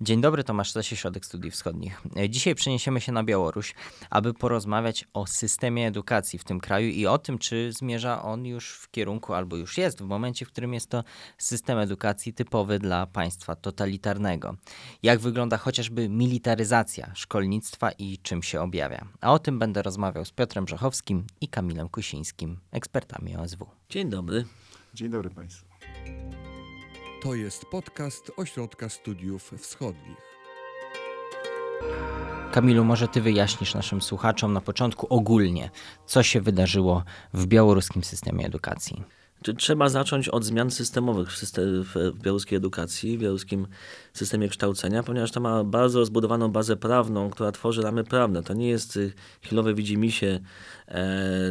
Dzień dobry, Tomasz Stasi, Środek Studiów Wschodnich. Dzisiaj przeniesiemy się na Białoruś, aby porozmawiać o systemie edukacji w tym kraju i o tym, czy zmierza on już w kierunku, albo już jest w momencie, w którym jest to system edukacji typowy dla państwa totalitarnego. Jak wygląda chociażby militaryzacja szkolnictwa i czym się objawia. A o tym będę rozmawiał z Piotrem Brzechowskim i Kamilem Kusińskim, ekspertami OSW. Dzień dobry. Dzień dobry Państwu. To jest podcast Ośrodka Studiów Wschodnich. Kamilu, może ty wyjaśnisz naszym słuchaczom na początku ogólnie, co się wydarzyło w białoruskim systemie edukacji. Trzeba zacząć od zmian systemowych w, system, w białoruskiej edukacji, w białoruskim systemie kształcenia, ponieważ to ma bardzo rozbudowaną bazę prawną, która tworzy ramy prawne. To nie jest y, chwilowe widzimisię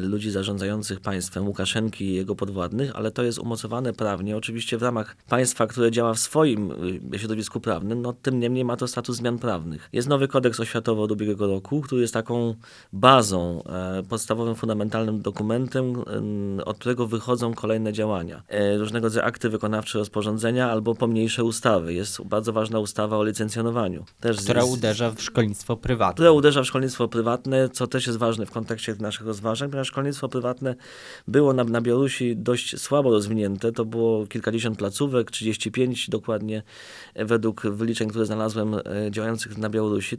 ludzi zarządzających państwem, Łukaszenki i jego podwładnych, ale to jest umocowane prawnie, oczywiście w ramach państwa, które działa w swoim y, środowisku prawnym, no tym niemniej ma to status zmian prawnych. Jest nowy kodeks oświatowy od ubiegłego roku, który jest taką bazą, e, podstawowym, fundamentalnym dokumentem, e, od którego wychodzą kolejne działania. E, różnego rodzaju akty wykonawcze, rozporządzenia albo pomniejsze ustawy. Jest bardzo ważna ustawa o licencjonowaniu. Też która z, uderza w szkolnictwo prywatne. Która uderza w szkolnictwo prywatne, co też jest ważne w kontekście naszych rozważań, ponieważ szkolnictwo prywatne było na, na Białorusi dość słabo rozwinięte. To było kilkadziesiąt placówek, 35 dokładnie według wyliczeń, które znalazłem działających na Białorusi.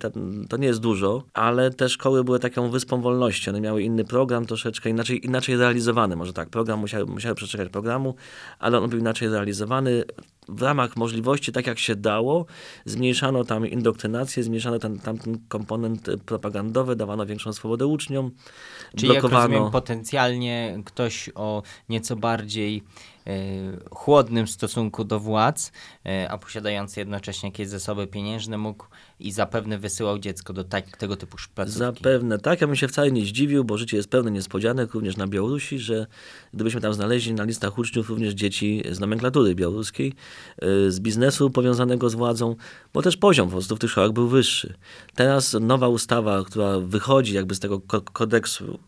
To, nie jest dużo, ale te szkoły były taką wyspą wolności. One miały inny program, troszeczkę inaczej, inaczej realizowany. Może tak, program musiały, musiały przeczekać programu, ale on był inaczej realizowany w ramach możliwości, tak jak się dało, zmniejszano tam indoktrynację, zmniejszano ten, tam ten komponent propagandowy, dawano większą swobodę uczniom. Czyli blokowano... jak rozumiem, potencjalnie ktoś o nieco bardziej chłodnym stosunku do władz, e, a posiadający jednocześnie jakieś zasoby pieniężne mógł i zapewne wysyłał dziecko do tak, tego typu placówki. Zapewne tak. Ja bym się wcale nie zdziwił, bo życie jest pełne niespodzianek, również na Białorusi, że gdybyśmy tam znaleźli na listach uczniów również dzieci z nomenklatury białoruskiej, y, z biznesu powiązanego z władzą, bo też poziom po prostu w tych szkołach był wyższy. Teraz nowa ustawa, która wychodzi jakby z tego kodeksu,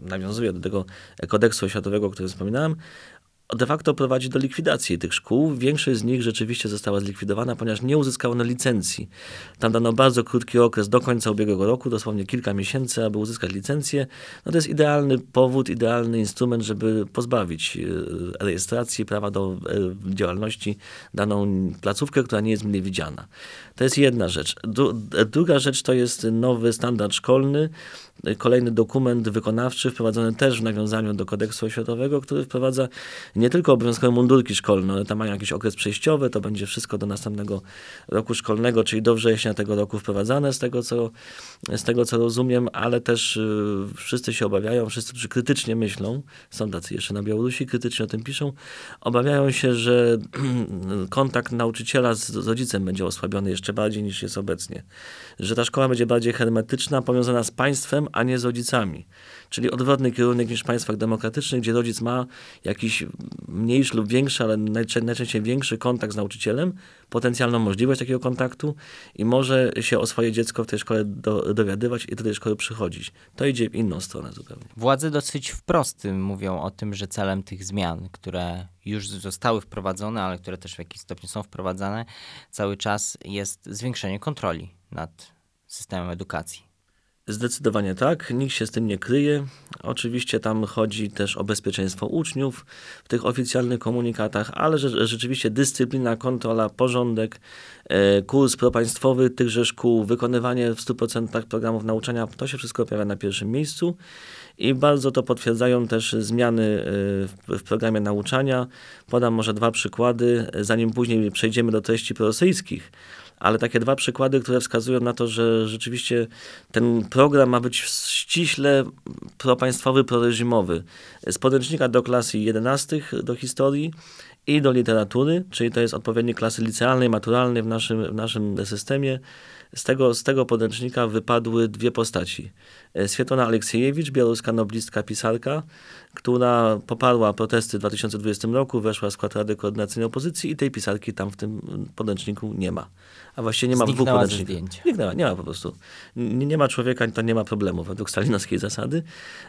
nawiązuje do tego kodeksu oświatowego, o którym wspominałem, de facto prowadzi do likwidacji tych szkół. Większość z nich rzeczywiście została zlikwidowana, ponieważ nie uzyskało na licencji. Tam dano bardzo krótki okres do końca ubiegłego roku, dosłownie kilka miesięcy, aby uzyskać licencję. No to jest idealny powód, idealny instrument, żeby pozbawić e, rejestracji prawa do e, działalności daną placówkę, która nie jest mile widziana. To jest jedna rzecz. Druga rzecz to jest nowy standard szkolny, kolejny dokument wykonawczy wprowadzony też w nawiązaniu do kodeksu oświatowego, który wprowadza nie tylko obowiązkowe mundurki szkolne, ale tam mają jakiś okres przejściowy, to będzie wszystko do następnego roku szkolnego, czyli do września tego roku wprowadzane z tego, co, z tego, co rozumiem, ale też y, wszyscy się obawiają, wszyscy, którzy krytycznie myślą, są tacy jeszcze na Białorusi, krytycznie o tym piszą, obawiają się, że kontakt nauczyciela z rodzicem będzie osłabiony jeszcze bardziej niż jest obecnie. Że ta szkoła będzie bardziej hermetyczna, powiązana z państwem, a nie z rodzicami. Czyli odwrotny kierunek niż w państwach demokratycznych, gdzie rodzic ma jakiś mniejszy lub większy, ale najczęściej większy kontakt z nauczycielem, potencjalną możliwość takiego kontaktu i może się o swoje dziecko w tej szkole do, dowiadywać i do tej szkoły przychodzić. To idzie w inną stronę zupełnie. Władze dosyć wprost mówią o tym, że celem tych zmian, które już zostały wprowadzone, ale które też w jakimś stopniu są wprowadzane, cały czas jest zwiększenie kontroli nad systemem edukacji. Zdecydowanie tak, nikt się z tym nie kryje. Oczywiście tam chodzi też o bezpieczeństwo uczniów w tych oficjalnych komunikatach, ale rzeczywiście dyscyplina, kontrola, porządek, e, kurs propaństwowy tychże szkół, wykonywanie w 100% programów nauczania, to się wszystko pojawia na pierwszym miejscu i bardzo to potwierdzają też zmiany e, w programie nauczania. Podam może dwa przykłady, zanim później przejdziemy do treści prorosyjskich ale takie dwa przykłady, które wskazują na to, że rzeczywiście ten program ma być ściśle propaństwowy, proreżimowy. Z podręcznika do klasy 11 do historii i do literatury, czyli to jest odpowiednik klasy licealnej, maturalnej w naszym, w naszym systemie. Z tego, z tego podręcznika wypadły dwie postaci. Swietlana Aleksiejewicz, białoruska noblistka, pisarka, która poparła protesty w 2020 roku, weszła w skład Rady Koordynacyjnej Opozycji i tej pisarki tam w tym podręczniku nie ma. A właściwie nie ma dwóch zdjęcia. Zniknęła, nie ma po prostu. Nie, nie ma człowieka, to nie ma problemu według stalinowskiej zasady.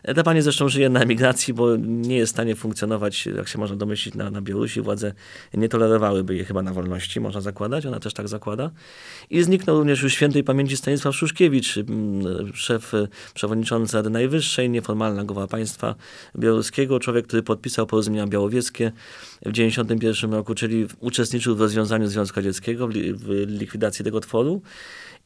E, Ta pani zresztą żyje na emigracji, bo nie jest w stanie funkcjonować, jak się można domyślić, na, na Białorusi. Władze nie tolerowałyby jej chyba na wolności, można zakładać. Ona też tak zakłada. I zniknął również już świętej pamięci Stanisław Szuszkiewicz, szef, przewodniczący Rady Najwyższej, nieformalna głowa państwa człowiek, który podpisał porozumienia białowieskie w 1991 roku, czyli uczestniczył w rozwiązaniu Związku Radzieckiego, w likwidacji tego tworu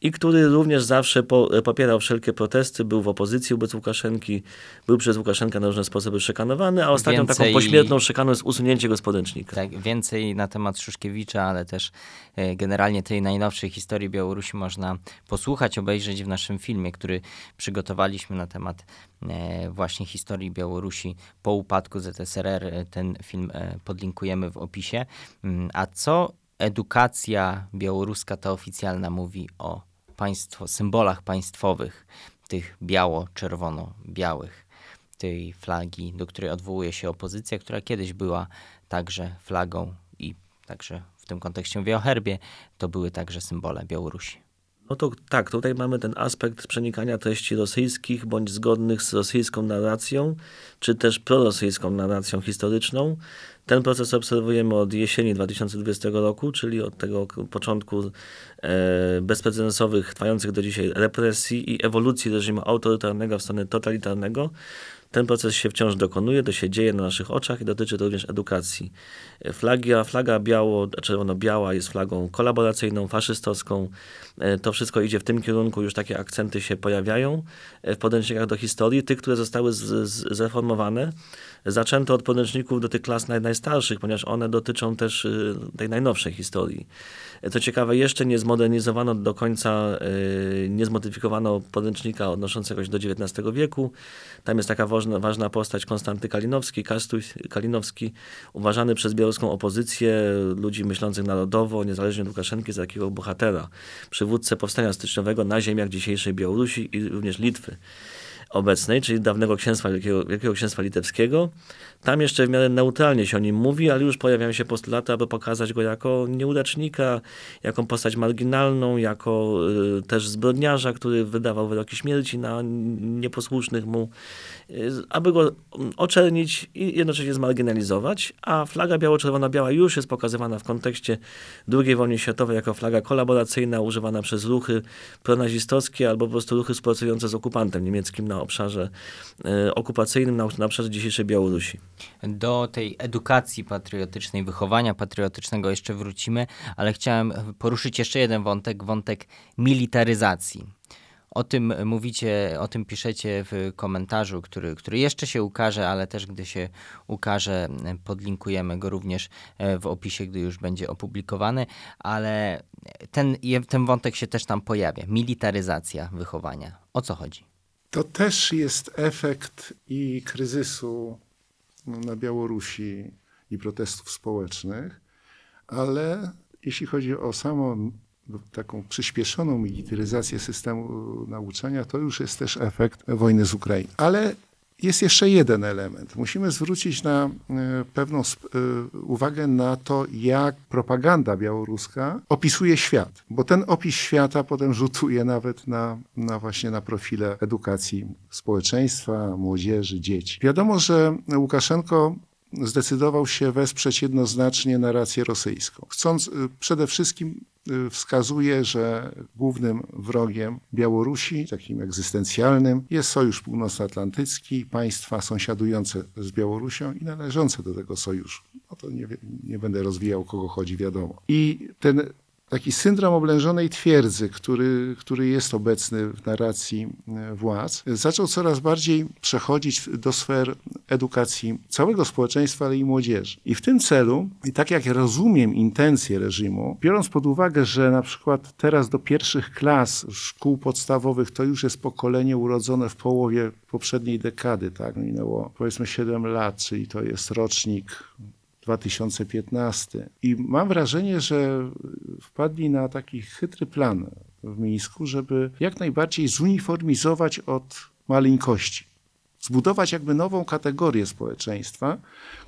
i który również zawsze po, popierał wszelkie protesty, był w opozycji wobec Łukaszenki, był przez Łukaszenkę na różne sposoby szykanowany, a ostatnią taką Więcej- pośmiertną szykaną jest usunięcie go z podręcznika. Tak, więcej na temat Szuszkiewicza, ale też e, generalnie tej najnowszej historii Białorusi można posłuchać, obejrzeć w naszym filmie, który przygotowaliśmy na temat e, właśnie historii Białorusi po upadku ZSRR. E, Ten film e, podlinkujemy w opisie. Mm, A co edukacja białoruska ta oficjalna mówi o państwo, symbolach państwowych, tych biało-czerwono-białych? tej flagi, do której odwołuje się opozycja, która kiedyś była także flagą i także w tym kontekście mówię o herbie, to były także symbole Białorusi. No to tak, tutaj mamy ten aspekt przenikania treści rosyjskich bądź zgodnych z rosyjską narracją, czy też prorosyjską narracją historyczną. Ten proces obserwujemy od jesieni 2020 roku, czyli od tego początku e, bezprecedensowych, trwających do dzisiaj represji i ewolucji reżimu autorytarnego w stronę totalitarnego. Ten proces się wciąż dokonuje, to się dzieje na naszych oczach i dotyczy to również edukacji. Flagia, flaga biało, czerwono-biała jest flagą kolaboracyjną, faszystowską. E, To wszystko idzie w tym kierunku, już takie akcenty się pojawiają e, w podręcznikach do historii, tych, które zostały z, z, zreformowane. Zaczęto od podręczników do tych klas naj, najstarszych, ponieważ one dotyczą też y, tej najnowszej historii. E, Co ciekawe, jeszcze nie zmodernizowano do końca, nie zmodyfikowano podręcznika odnoszącego się do XIX wieku. Tam jest taka ważna, ważna postać Konstanty Kalinowski, Kastuś Kalinowski, uważany przez białoruską opozycję, ludzi myślących narodowo, niezależnie od Łukaszenki, za takiego bohatera, przywódcę powstania styczniowego na ziemiach dzisiejszej Białorusi i również Litwy obecnej, czyli dawnego księstwa, Wielkiego, Wielkiego Księstwa Litewskiego. Tam jeszcze w miarę neutralnie się o nim mówi, ale już pojawiają się postulaty, aby pokazać go jako nieudacznika, jako postać marginalną, jako y, też zbrodniarza, który wydawał wyroki śmierci na nieposłusznych mu, aby go mm, oczernić i jednocześnie zmarginalizować, a flaga biało-czerwona-biała już jest pokazywana w kontekście II wojny światowej jako flaga kolaboracyjna, używana przez ruchy pronazistowskie albo po prostu ruchy współpracujące z okupantem niemieckim na obszarze e, okupacyjnym, na, na obszarze dzisiejszej Białorusi. Do tej edukacji patriotycznej, wychowania patriotycznego jeszcze wrócimy, ale chciałem poruszyć jeszcze jeden wątek, wątek militaryzacji. O tym mówicie, o tym piszecie w komentarzu, który, który jeszcze się ukaże, ale też gdy się ukaże, podlinkujemy go również e, w opisie, gdy już będzie opublikowany, ale ten, ten wątek się też tam pojawia. Militaryzacja wychowania. O co chodzi? To też jest efekt i kryzysu na Białorusi i protestów społecznych, ale jeśli chodzi o samą taką przyspieszoną militaryzację systemu nauczania, to już jest też efekt wojny z Ukrainą. Ale jest jeszcze jeden element. Musimy zwrócić na e, pewną e, uwagę na to, jak propaganda białoruska opisuje świat, bo ten opis świata potem rzutuje nawet na, na właśnie na profile edukacji społeczeństwa, młodzieży, dzieci. Wiadomo, że Łukaszenko zdecydował się wesprzeć jednoznacznie narrację rosyjską. Chcąc y, przede wszystkim y, wskazuje, że głównym wrogiem Białorusi, takim egzystencjalnym, jest Sojusz Północnoatlantycki, państwa sąsiadujące z Białorusią i należące do tego sojuszu. No to nie, nie będę rozwijał, kogo chodzi, wiadomo. I ten taki syndrom oblężonej twierdzy, który, który jest obecny w narracji e, władz, zaczął coraz bardziej przechodzić do sfer edukacji całego społeczeństwa, ale i młodzieży. I w tym celu, i tak jak rozumiem intencje reżimu, biorąc pod uwagę, że na przykład teraz do pierwszych klas szkół podstawowych to już jest pokolenie urodzone w połowie poprzedniej dekady, tak? Minęło powiedzmy 7 lat, czyli to jest rocznik 2015. I mam wrażenie, że wpadli na taki chytry plan w Mińsku, żeby jak najbardziej zuniformizować od maleńkości zbudować jakby nową kategorię społeczeństwa,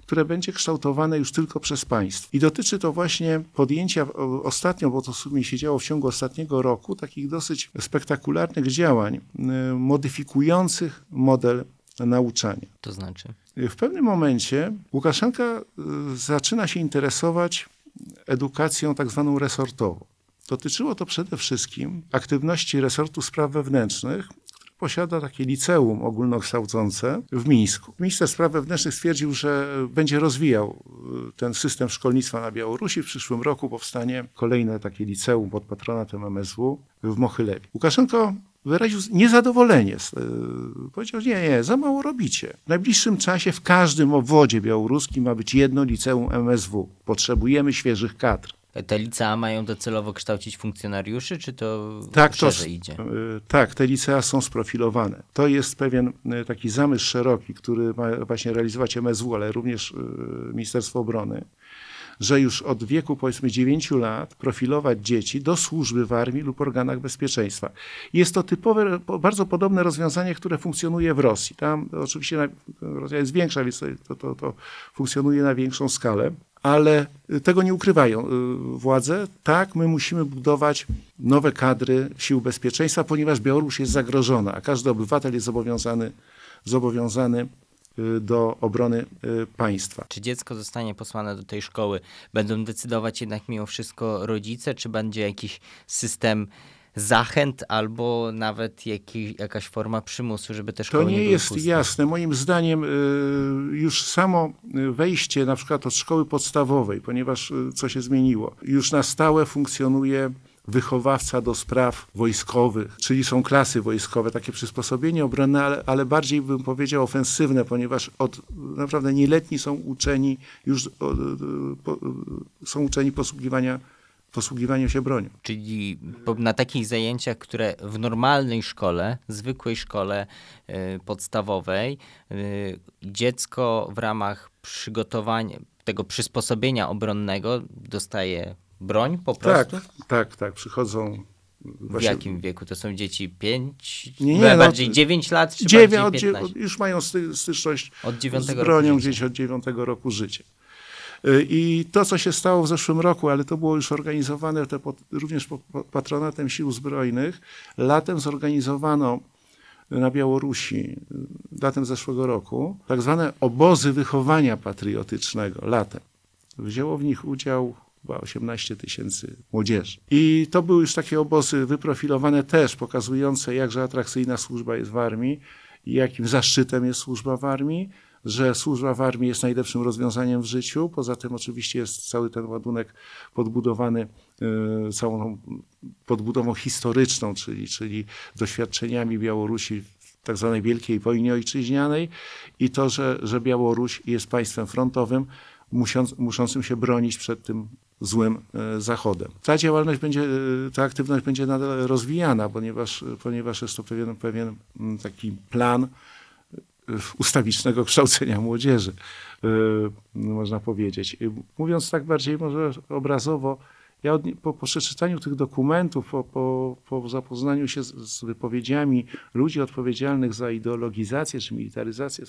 które będzie kształtowane już tylko przez państwo. I dotyczy to właśnie podjęcia ostatnio, bo to w sumie się działo w ciągu ostatniego roku, takich dosyć spektakularnych działań y, modyfikujących model nauczania. To znaczy? W pewnym momencie Łukaszenka y, zaczyna się interesować edukacją tak zwaną resortową. Dotyczyło to przede wszystkim aktywności resortu spraw wewnętrznych, który posiada takie liceum ogólnokształcące w Mińsku. Minister spraw wewnętrznych stwierdził, że będzie rozwijał y, ten system szkolnictwa na Białorusi. W przyszłym roku powstanie kolejne takie liceum pod patronatem MSW w Mochylewie. Łukaszenko wyraził niezadowolenie. y, Powiedział, nie, nie, za mało robicie. W najbliższym czasie w każdym obwodzie białoruskim ma być jedno liceum MSW. Potrzebujemy świeżych kadr. Te licea mają docelowo kształcić funkcjonariuszy, czy to Tak, to, szerzej idzie? y, tak, te licea są sprofilowane. To jest pewien taki zamysł szeroki, który ma właśnie realizować MSW, ale również Ministerstwo Obrony, że już od wieku powiedzmy 9 lat profilować dzieci do służby w armii lub organach bezpieczeństwa. Jest to typowe, po- bardzo podobne rozwiązanie, które funkcjonuje w Rosji. Tam oczywiście Rosja jest większa, więc to, to, to funkcjonuje na większą skalę. Ale y, tego nie ukrywają y, władze. Tak, my musimy budować nowe kadry sił bezpieczeństwa, ponieważ Białoruś jest zagrożona, a każdy obywatel jest zobowiązany, zobowiązany do obrony y, państwa. Czy dziecko zostanie posłane do tej szkoły? Będą decydować jednak mimo wszystko rodzice, czy będzie jakiś system zachęt albo nawet jaki, jakaś forma przymusu, żeby te To szkoły nie, nie były jest puste? jasne. Moim zdaniem y, już samo y, wejście na przykład od szkoły podstawowej, ponieważ y, co się zmieniło, już na stałe funkcjonuje wychowawca do spraw wojskowych, czyli są klasy wojskowe, takie przysposobienie obronne, ale, ale bardziej bym powiedział ofensywne, ponieważ od naprawdę nieletni są uczeni już o, y, po, są uczeni posługiwania, posługiwania się bronią. Czyli na takich zajęciach, które w normalnej szkole, zwykłej szkole y, podstawowej, y, dziecko w ramach przygotowania tego przysposobienia obronnego dostaje broń po Tak, prostu? tak, tak. Przychodzą W właśnie jakim wieku? To są dzieci 5, Nie, nie, no, bardziej 9 lat czy Dziewię, od, bardziej dzie- 15? już mają sty, styczność Od 9 z bronią gdzieś od 9 roku życia. Y, I to, co się stało w zeszłym roku, ale to było już organizowane pod, również pod, pod patronatem Sił Zbrojnych, latem zorganizowano na Białorusi, y, latem zeszłego roku, tak zwane obozy wychowania patriotycznego latem. Wzięło w nich udział chyba 18 tysięcy młodzieży. I to były już takie obozy wyprofilowane też, pokazujące, jakże atrakcyjna służba jest w armii i jakim zaszczytem jest służba w armii, że służba w armii jest najlepszym rozwiązaniem w życiu. Poza tym oczywiście jest cały ten ładunek podbudowany y, całą podbudową historyczną, czyli, czyli doświadczeniami Białorusi tak zwanej Wielkiej Wojnie Ojczyźnianej i to, że, że Białoruś jest państwem frontowym, musząc, muszącym się bronić przed tym złym e, zachodem. Ta działalność będzie, e, ta aktywność będzie nadal rozwijana, ponieważ, ponieważ jest to pewien, pewien mm, taki plan e, ustawicznego kształcenia młodzieży, można powiedzieć. Mówiąc tak bardziej może obrazowo, ja od, po, po przeczytaniu tych dokumentów, po, po, po zapoznaniu się z, z wypowiedziami ludzi odpowiedzialnych za ideologizację czy militaryzację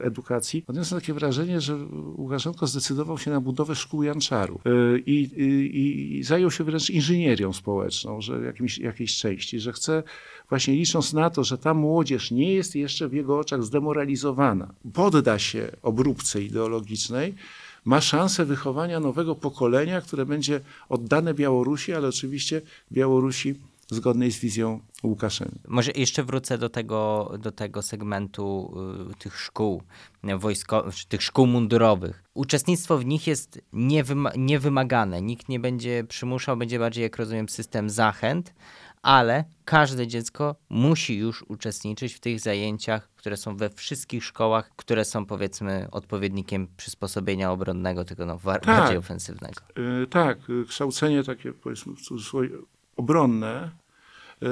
edukacji, odniosłem takie wrażenie, że Łukaszenko zdecydował się na budowę szkół Janczarów i, i, i zajął się wręcz inżynierią społeczną, że jakimś, jakiejś części, że chce właśnie licząc na to, że ta młodzież nie jest jeszcze w jego oczach zdemoralizowana, podda się obróbce ideologicznej, ma szansę wychowania nowego pokolenia, które będzie oddane Białorusi, ale oczywiście Białorusi zgodnej z wizją Łukaszenki. Może jeszcze wrócę do tego, do tego segmentu y, tych szkół wojskowych, tych szkół mundurowych. Uczestnictwo w nich jest niewyma- niewymagane. Nikt nie będzie przymuszał, będzie bardziej, jak rozumiem, system zachęt, ale każde dziecko musi już uczestniczyć w tych zajęciach, które są we wszystkich szkołach, które są powiedzmy odpowiednikiem przysposobienia obronnego, tylko no, Tak. bardziej ofensywnego. Y, Tak, kształcenie takie powiedzmy w cudzysłowie obronne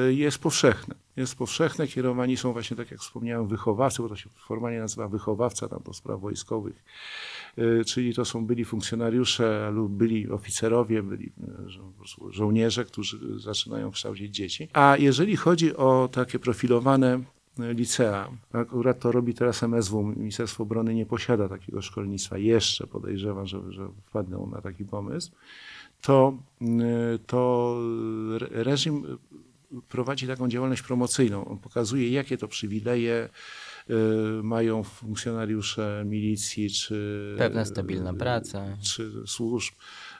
y, jest powszechne. Jest powszechne, kierowani są właśnie, tak jak wspomniałem, wychowawcy, bo to się formalnie nazywa wychowawca tam do spraw wojskowych, Y, czyli to są byli funkcjonariusze lub byli oficerowie, byli żo- żołnierze, którzy zaczynają kształcić dzieci. A jeżeli chodzi o takie profilowane licea. Akurat to robi teraz MSW. Ministerstwo Obrony nie posiada takiego szkolnictwa. Jeszcze podejrzewam, że, że wpadną na taki pomysł. To, to re- reżim prowadzi taką działalność promocyjną. On pokazuje, jakie to przywileje y, mają funkcjonariusze milicji czy Pewna stabilna praca. czy służb.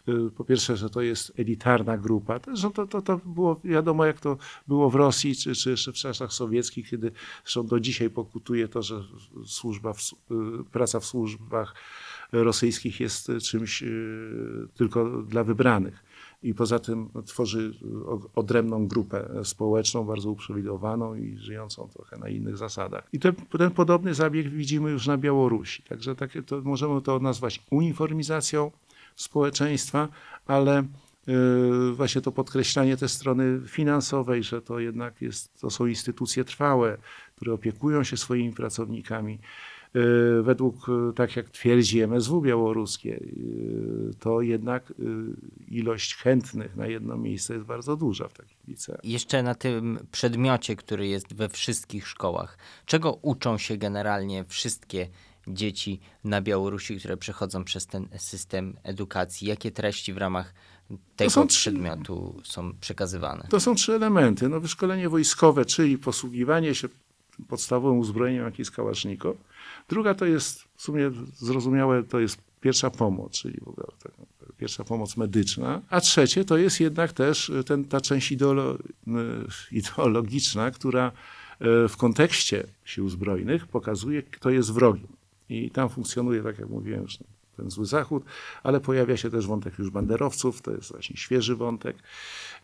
Y, Po pierwsze, że to jest elitarna grupa. Zresztą to, to, to było wiadomo, jak to było w Rosji, czy, czy jeszcze w czasach sowieckich, kiedy zresztą do dzisiaj pokutuje to, że służba w, y, praca w służbach rosyjskich jest czymś y, tylko dla wybranych. I poza tym tworzy odrębną grupę społeczną, bardzo uprzywilejowaną i żyjącą trochę na innych zasadach. I ten, ten podobny zabieg widzimy już na Białorusi. Także takie to, możemy to nazwać uniformizacją społeczeństwa, ale y, właśnie to podkreślanie tej strony finansowej, że to jednak jest, to są instytucje trwałe, które opiekują się swoimi pracownikami. Y, Według, y, tak jak twierdzi MSW białoruskie, to jednak ilość chętnych na jedno miejsce jest bardzo duża w takich liceach. Jeszcze na tym przedmiocie, który jest we wszystkich szkołach. Czego uczą się generalnie wszystkie dzieci na Białorusi, które przechodzą przez ten system edukacji? Jakie treści w ramach tego są przedmiotu są przekazywane? To są trzy elementy. No, wyszkolenie wojskowe, czyli posługiwanie się podstawowym uzbrojeniem, jakim jest kałasznikow. Druga to jest, w sumie zrozumiałe, to jest pierwsza pomoc, czyli w ogóle ta, pierwsza pomoc medyczna. A trzecie to jest jednak też ten, ta część ideolo, ideologiczna, która e, w kontekście sił zbrojnych pokazuje, kto jest wrogiem. I tam funkcjonuje, tak jak mówiłem ten zły Zachód, ale pojawia się też wątek już banderowców, to jest właśnie świeży wątek,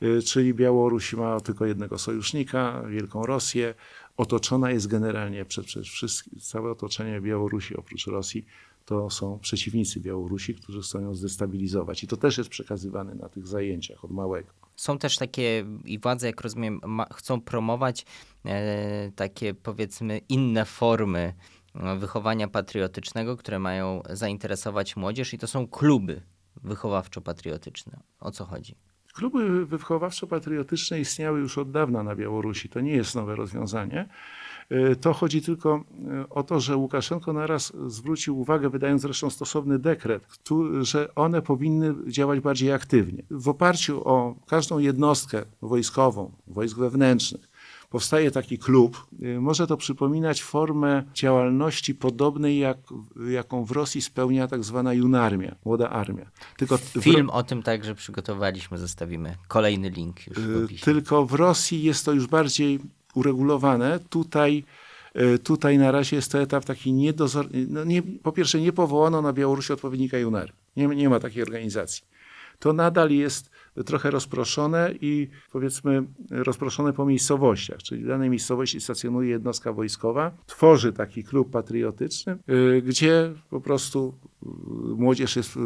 y, czyli Białoruś ma tylko jednego sojusznika, Wielką Rosję, otoczona jest generalnie przez, przez wszystkie, całe otoczenie Białorusi oprócz Rosji, to są przeciwnicy Białorusi, którzy chcą ją zdestabilizować. I to też jest przekazywane na tych zajęciach od małego. Są też takie, i władze, jak rozumiem, ma, chcą promować e, takie powiedzmy inne formy wychowania patriotycznego, które mają zainteresować młodzież, i to są kluby wychowawczo-patriotyczne. O co chodzi? Kluby wychowawczo-patriotyczne istniały już od dawna na Białorusi. To nie jest nowe rozwiązanie. Y, To chodzi tylko y, o to, że Łukaszenko naraz zwrócił uwagę, wydając zresztą stosowny dekret, że one powinny działać bardziej aktywnie. W oparciu o każdą jednostkę wojskową, wojsk wewnętrznych, powstaje taki klub. Y, Może to przypominać formę działalności podobnej, jak, jaką w Rosji spełnia tak zwana junarmia, młoda armia. Tylko w Film o tym także przygotowaliśmy, zostawimy kolejny link już w Y, opisie. Tylko w Rosji jest to już bardziej uregulowane. Tutaj, y, tutaj na razie jest to etap taki niedozor... No nie, po pierwsze, nie powołano na Białorusi odpowiednika Junar. Nie, nie ma takiej organizacji. To nadal jest trochę rozproszone i powiedzmy rozproszone po miejscowościach, czyli w danej miejscowości stacjonuje jednostka wojskowa, tworzy taki klub patriotyczny, y, gdzie po prostu y, młodzież jest y,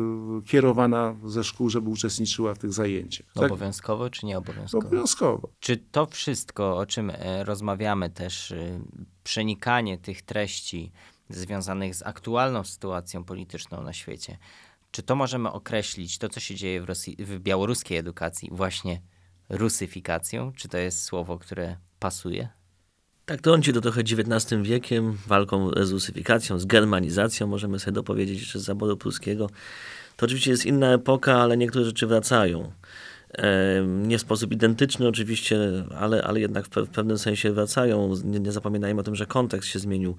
kierowana ze szkół, żeby uczestniczyła w tych zajęciach. Tak? Obowiązkowo czy nieobowiązkowo? Obowiązkowo. Czy to wszystko, o czym e, rozmawiamy też, przenikanie tych treści związanych z aktualną sytuacją polityczną na świecie, czy to możemy określić, to co się dzieje w, Rosji, w białoruskiej edukacji, właśnie rusyfikacją? Czy to jest słowo, które pasuje? Tak trąci to trochę XIX wiekiem, walką z rusyfikacją, z germanizacją, możemy sobie dopowiedzieć jeszcze z zaboru pruskiego. To oczywiście jest inna epoka, ale niektóre rzeczy wracają. Nie w sposób identyczny oczywiście, ale, ale jednak w pewnym sensie wracają. Nie, nie zapominajmy o tym, że kontekst się zmienił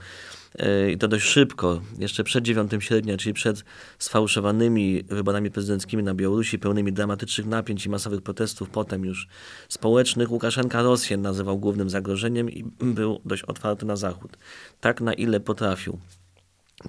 E, i to dość szybko. Jeszcze przed 9 sierpnia, czyli przed sfałszowanymi wyborami prezydenckimi na Białorusi, pełnymi dramatycznych napięć i masowych protestów, potem już społecznych, Łukaszenka Rosję nazywał głównym zagrożeniem i był dość otwarty na Zachód. Tak na ile potrafił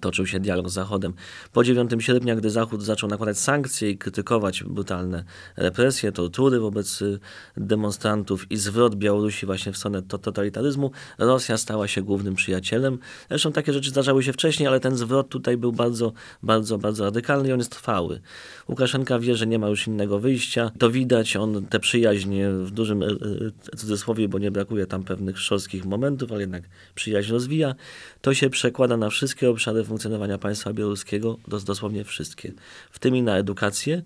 toczył się dialog z Zachodem. Po 9 sierpnia, gdy Zachód zaczął nakładać sankcje i krytykować brutalne represje, tortury wobec y, demonstrantów i zwrot Białorusi właśnie w stronę to- totalitaryzmu, Rosja stała się głównym przyjacielem. Zresztą takie rzeczy zdarzały się wcześniej, ale ten zwrot tutaj był bardzo, bardzo, bardzo radykalny i on jest trwały. Łukaszenka wie, że nie ma już innego wyjścia. To widać, on tę przyjaźń w dużym e, e, cudzysłowie, bo nie brakuje tam pewnych szorskich momentów, ale jednak przyjaźń rozwija. To się przekłada na wszystkie obszary funkcjonowania państwa białoruskiego, dos- dosłownie wszystkie, w tym i na edukację.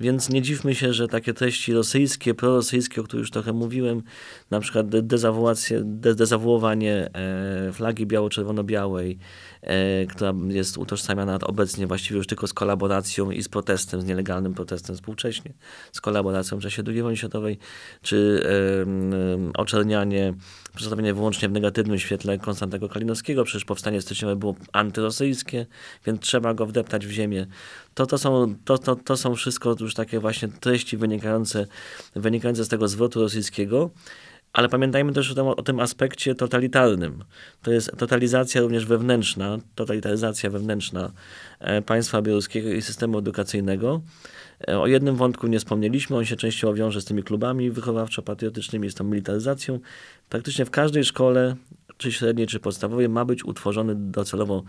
Więc nie dziwmy się, że takie treści rosyjskie, prorosyjskie, o których już trochę mówiłem, na przykład de- dezawuacje, de- dezawuowanie e, flagi biało-czerwono-białej, e, która jest utożsamiana obecnie właściwie już tylko z kolaboracją i z protestem, z nielegalnym protestem współcześnie, z kolaboracją w czasie II wojny światowej, czy em, oczernianie, przedstawienie wyłącznie w negatywnym świetle Konstantego Kalinowskiego, przecież powstanie styczniowe było antyrosyjskie, więc trzeba go wdeptać w ziemię. To, to, są, to, to, to są wszystko już takie właśnie treści wynikające, wynikające z tego zwrotu rosyjskiego, ale pamiętajmy też o tym, o tym aspekcie totalitarnym. To jest totalizacja również wewnętrzna, totalitaryzacja wewnętrzna e, państwa białoruskiego i systemu edukacyjnego. E, O jednym wątku nie wspomnieliśmy, on się częściowo wiąże z tymi klubami wychowawczo-patriotycznymi, z tą militaryzacją. Praktycznie w każdej szkole, czy średniej, czy podstawowej, ma być utworzony docelowo,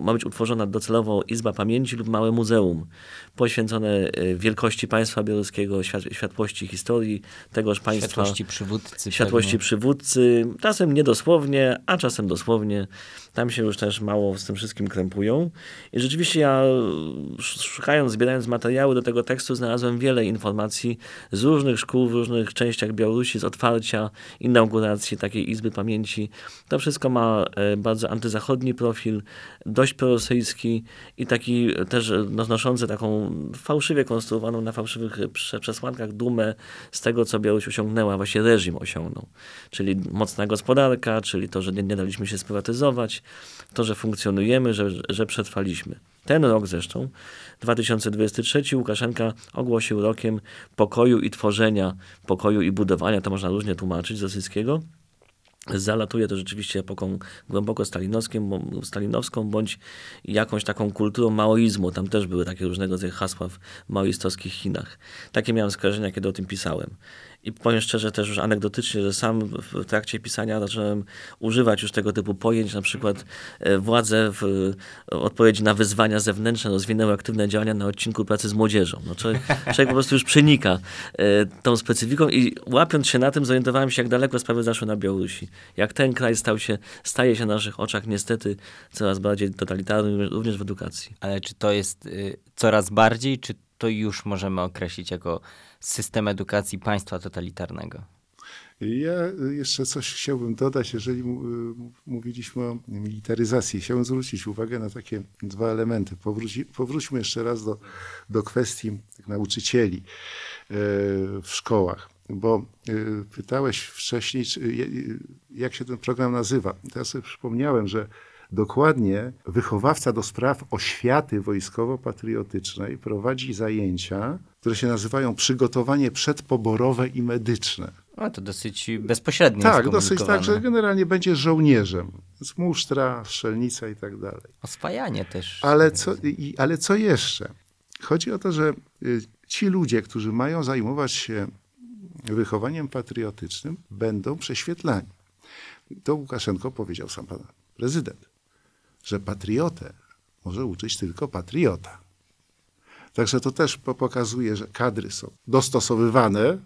ma być utworzona docelowo Izba Pamięci lub małe muzeum poświęcone e, wielkości państwa białoruskiego, świat, światłości historii tegoż państwa Światłości przywódcy. światłości pewnie. przywódcy, czasem niedosłownie, a czasem dosłownie. Tam się już też mało z tym wszystkim krępują. I rzeczywiście ja sz- szukając, zbierając materiały do tego tekstu, znalazłem wiele informacji z różnych szkół w różnych częściach Białorusi, z otwarcia, inauguracji takiej Izby Pamięci. To wszystko ma e, bardzo antyzachodni profil, dość prorosyjski i taki też e, no, noszący taką fałszywie konstruowaną na fałszywych e, prze- przesłankach dumę z tego, co Białoruś osiągnęła, właśnie reżim osiągnął. Czyli mocna gospodarka, czyli to, że nie, nie daliśmy się sprywatyzować, to, że funkcjonujemy, że, że przetrwaliśmy. Ten rok zresztą, 2023, Łukaszenka ogłosił rokiem pokoju i tworzenia, pokoju i budowania, to można różnie tłumaczyć z rosyjskiego. Zalatuje to rzeczywiście epoką głęboko stalinowską, bądź jakąś taką kulturą maoizmu. Tam też były takie różnego rodzaju hasła w maoistowskich Chinach. Takie miałem skojarzenia, kiedy o tym pisałem. I powiem szczerze też już anegdotycznie, że sam w trakcie pisania zacząłem używać już tego typu pojęć, na przykład e, władze w e, odpowiedzi na wyzwania zewnętrzne rozwinęły aktywne działania na odcinku pracy z młodzieżą. No, człowiek, człowiek po prostu już przenika e, tą specyfiką i łapiąc się na tym zorientowałem się, jak daleko sprawy zaszły na Białorusi. Jak ten kraj stał się, staje się na naszych oczach niestety coraz bardziej totalitarny, również w edukacji. Ale czy to jest y, coraz bardziej, czy to już możemy określić jako system edukacji państwa totalitarnego? Ja jeszcze coś chciałbym dodać, jeżeli y, mówiliśmy o militaryzacji. Chciałbym zwrócić uwagę na takie dwa elementy. Powróci, powróćmy jeszcze raz do, do kwestii nauczycieli e, w szkołach, bo y, pytałeś wcześniej, y, jak się ten program nazywa. Teraz sobie przypomniałem, że dokładnie wychowawca do spraw oświaty wojskowo-patriotycznej prowadzi zajęcia, które się nazywają przygotowanie przedpoborowe i medyczne. No to dosyć bezpośrednio Tak, dosyć tak, że generalnie będzie żołnierzem. Więc musztra, strzelnica i tak dalej. Oswajanie też. Ale co, i, ale co jeszcze? Chodzi o to, że y, ci ludzie, którzy mają zajmować się wychowaniem patriotycznym, będą prześwietlani. To Łukaszenko powiedział sam pan prezydent, że patriotę może uczyć tylko patriota. Także to też po- pokazuje, że kadry są dostosowywane,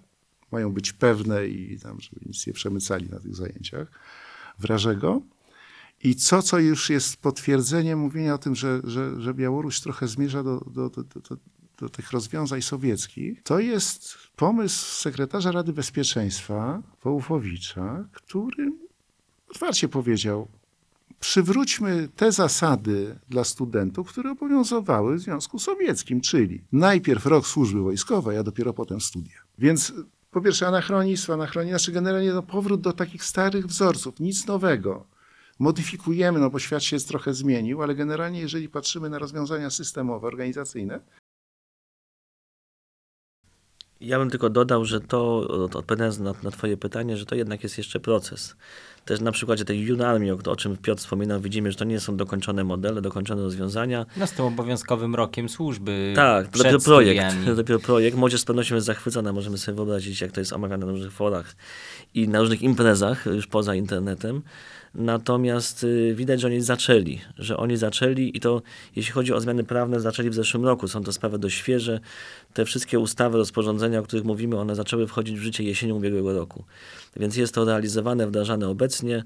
mają być pewne i tam, żeby nic nie przemycali na tych zajęciach wrażego. I co, co już jest potwierdzeniem mówienia o tym, że, że, że Białoruś trochę zmierza do, do, do, do, do tych rozwiązań sowieckich, to jest pomysł sekretarza Rady Bezpieczeństwa Wołfowicza, który otwarcie powiedział, przywróćmy te zasady dla studentów, które obowiązywały w Związku Sowieckim, czyli najpierw rok służby wojskowej, a dopiero potem studia. Więc po pierwsze anachronizm, anachronizm, znaczy generalnie no, powrót do takich starych wzorców, nic nowego. Modyfikujemy, no bo świat się trochę zmienił, ale generalnie jeżeli patrzymy na rozwiązania systemowe, organizacyjne, Ja bym tylko dodał, że to, odpowiadając na, na twoje pytanie, że to jednak jest jeszcze proces. Też na przykładzie tej Junarmii, o, o czym Piotr wspominał, widzimy, że to nie są dokończone modele, dokończone rozwiązania. No z tym obowiązkowym rokiem służby. Tak, to dopiero projekt. studiami. Dopiero projekt. Młodzież z pewnością jest zachwycona. Możemy sobie wyobrazić, jak to jest omawiane na różnych forach i na różnych imprezach, już poza internetem. Natomiast y, widać, że oni zaczęli, że oni zaczęli i to, jeśli chodzi o zmiany prawne, zaczęli w zeszłym roku. Są to sprawy dość świeże. Te wszystkie ustawy, rozporządzenia, o których mówimy, one zaczęły wchodzić w życie jesienią ubiegłego roku. Więc jest to realizowane, wdrażane obecnie,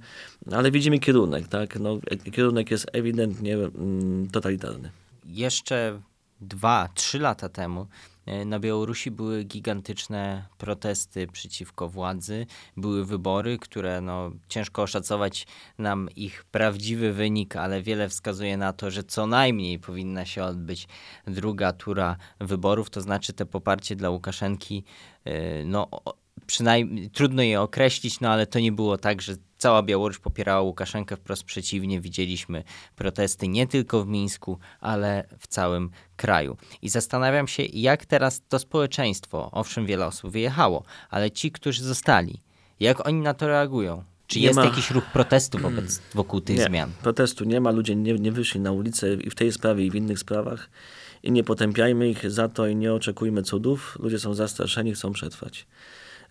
ale widzimy kierunek, tak? No, kierunek jest ewidentnie mm, totalitarny. Jeszcze dwa, trzy lata temu E, Na Białorusi były gigantyczne protesty przeciwko władzy, były wybory, które no, ciężko oszacować nam ich prawdziwy wynik, ale wiele wskazuje na to, że co najmniej powinna się odbyć druga tura wyborów, to znaczy te poparcie dla Łukaszenki, e, no przynajmniej trudno je określić, no ale to nie było tak, że cała Białoruś popierała Łukaszenkę, wprost przeciwnie, widzieliśmy protesty nie tylko w Mińsku, ale w całym kraju. I zastanawiam się, jak teraz to społeczeństwo, owszem, wiele osób wyjechało, ale ci, którzy zostali, jak oni na to reagują? Czy Nie jest ma- jakiś ruch protestu wobec, wokół tych nie, zmian? protestu nie ma, ludzie nie, nie wyszli na ulicę i w tej sprawie i w innych sprawach i nie potępiajmy ich za to i nie oczekujmy cudów. Ludzie są zastraszeni, chcą przetrwać.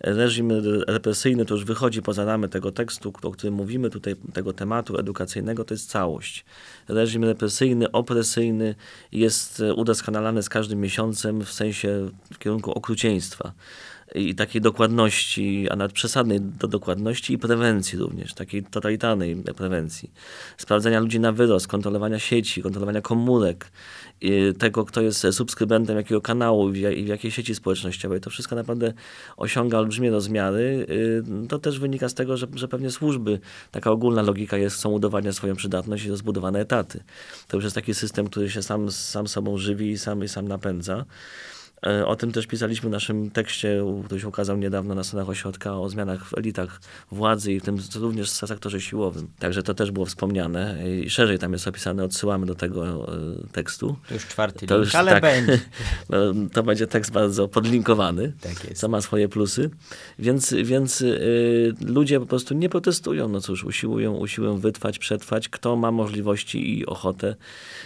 Reżim represyjny to już wychodzi poza ramy tego tekstu, o którym mówimy tutaj, tego tematu edukacyjnego, to jest całość. Reżim represyjny, opresyjny jest udoskonalany z każdym miesiącem w sensie w kierunku okrucieństwa i takiej dokładności, a nawet przesadnej do dokładności i prewencji również, takiej totalitarnej prewencji. Sprawdzania ludzi na wyrost, kontrolowania sieci, kontrolowania komórek, i tego, kto jest subskrybentem jakiego kanału i w jakiej sieci społecznościowej. To wszystko naprawdę osiąga olbrzymie rozmiary. Y, To też wynika z tego, że, że pewnie służby, taka ogólna logika jest, chcą udowadniać swoją przydatność i rozbudowane etaty. To już jest taki system, który się sam, sam sobą żywi i sam, i sam napędza. E, O tym też pisaliśmy w naszym tekście, który się ukazał niedawno na stronach ośrodka, o zmianach w elitach władzy i w tym również w sektorze siłowym. Także to też było wspomniane i szerzej tam jest opisane, odsyłamy do tego e, tekstu. To już czwarty To link, już ale tak. będzie. No, to będzie tekst bardzo podlinkowany, Tak jest. co ma swoje plusy. Więc, więc y, ludzie po prostu nie protestują. No cóż, usiłują, usiłują wytrwać, przetrwać. Kto ma możliwości i ochotę,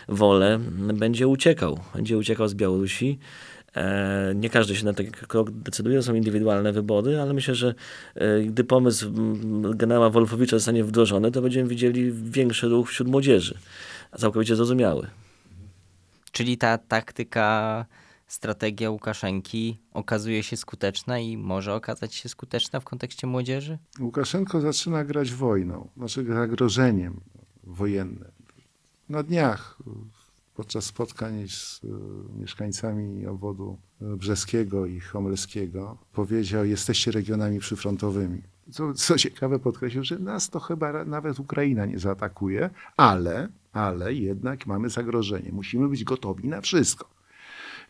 wolę, będzie uciekał. Będzie uciekał z Białorusi. E, Nie każdy się na taki krok decyduje, są indywidualne wybory, ale myślę, że e, gdy pomysł generała Wolfowicza zostanie wdrożony, to będziemy widzieli większy ruch wśród młodzieży. Całkowicie zrozumiały. Czyli ta taktyka, strategia Łukaszenki okazuje się skuteczna i może okazać się skuteczna w kontekście młodzieży? Łukaszenko zaczyna grać wojną, znaczy zagrożeniem wojennym. Na dniach podczas spotkań z y, mieszkańcami obwodu y, brzeskiego i homelskiego powiedział, jesteście regionami przyfrontowymi. Co, co ciekawe, podkreślił, że nas to chyba nawet Ukraina nie zaatakuje, ale, ale jednak mamy zagrożenie. Musimy być gotowi na wszystko.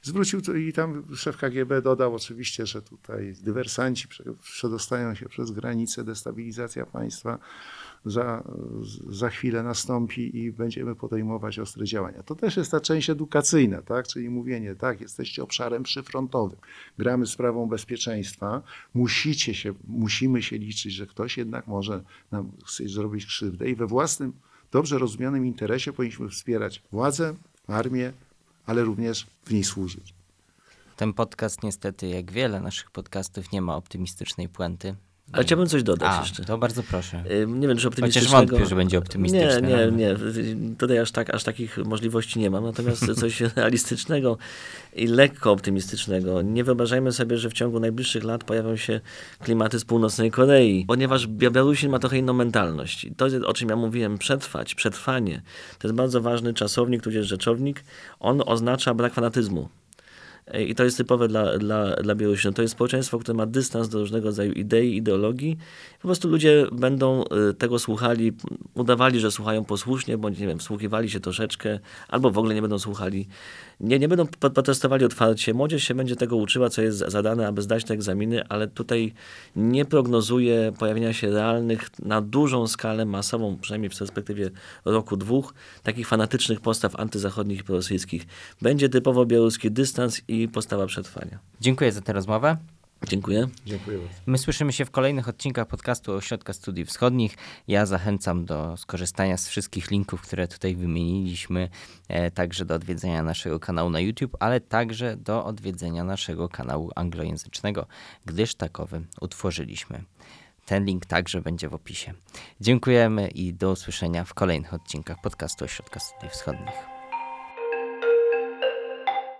Zwrócił to i tam szef KGB dodał oczywiście, że tutaj dywersanci prze- przedostają się przez granicę, destabilizacja państwa za, za chwilę nastąpi i będziemy podejmować ostre działania. To też jest ta część edukacyjna, tak? czyli mówienie, tak, jesteście obszarem przyfrontowym, gramy sprawą bezpieczeństwa, musicie się, musimy się liczyć, że ktoś jednak może nam zrobić krzywdę i we własnym, dobrze rozumianym interesie powinniśmy wspierać władzę, armię, ale również w niej służyć. Ten podcast niestety, jak wiele naszych podcastów, nie ma optymistycznej puenty. Ale chciałbym coś dodać A, jeszcze. to bardzo proszę. Nie wiem, czy Chociaż optymistycznego... wątpię, że będzie optymistyczne. Nie, nie, ale- nie. Tutaj aż, tak, aż takich możliwości nie mam. Natomiast coś realistycznego i lekko optymistycznego. Nie wyobrażajmy sobie, że w ciągu najbliższych lat pojawią się klimaty z północnej Korei, ponieważ Białorusin ma trochę inną mentalność. I to, o czym ja mówiłem, przetrwać, przetrwanie, to jest bardzo ważny czasownik, tudzież rzeczownik. On oznacza brak fanatyzmu. I to jest typowe dla, dla, dla Białorusi. To jest społeczeństwo, które ma dystans do różnego rodzaju idei, ideologii. Po prostu ludzie będą y, tego słuchali, udawali, że słuchają posłusznie, bądź nie wiem, wsłuchiwali się troszeczkę, albo w ogóle nie będą słuchali. Nie, nie będą protestowali otwarcie. Młodzież się będzie tego uczyła, co jest zadane, aby zdać te egzaminy, ale tutaj nie prognozuję pojawienia się realnych, na dużą skalę, masową, przynajmniej w perspektywie roku, dwóch, takich fanatycznych postaw antyzachodnich i prorosyjskich. Będzie typowo białoruski dystans i postawa przetrwania. Dziękuję za tę rozmowę. Dziękuję. Dziękuję bardzo. My słyszymy się w kolejnych odcinkach podcastu Ośrodka Studiów Wschodnich. Ja zachęcam do skorzystania z wszystkich linków, które tutaj wymieniliśmy, e, także do odwiedzenia naszego kanału na YouTube, ale także do odwiedzenia naszego kanału anglojęzycznego, gdyż takowy utworzyliśmy. Ten link także będzie w opisie. Dziękujemy i do usłyszenia w kolejnych odcinkach podcastu Ośrodka Studiów Wschodnich.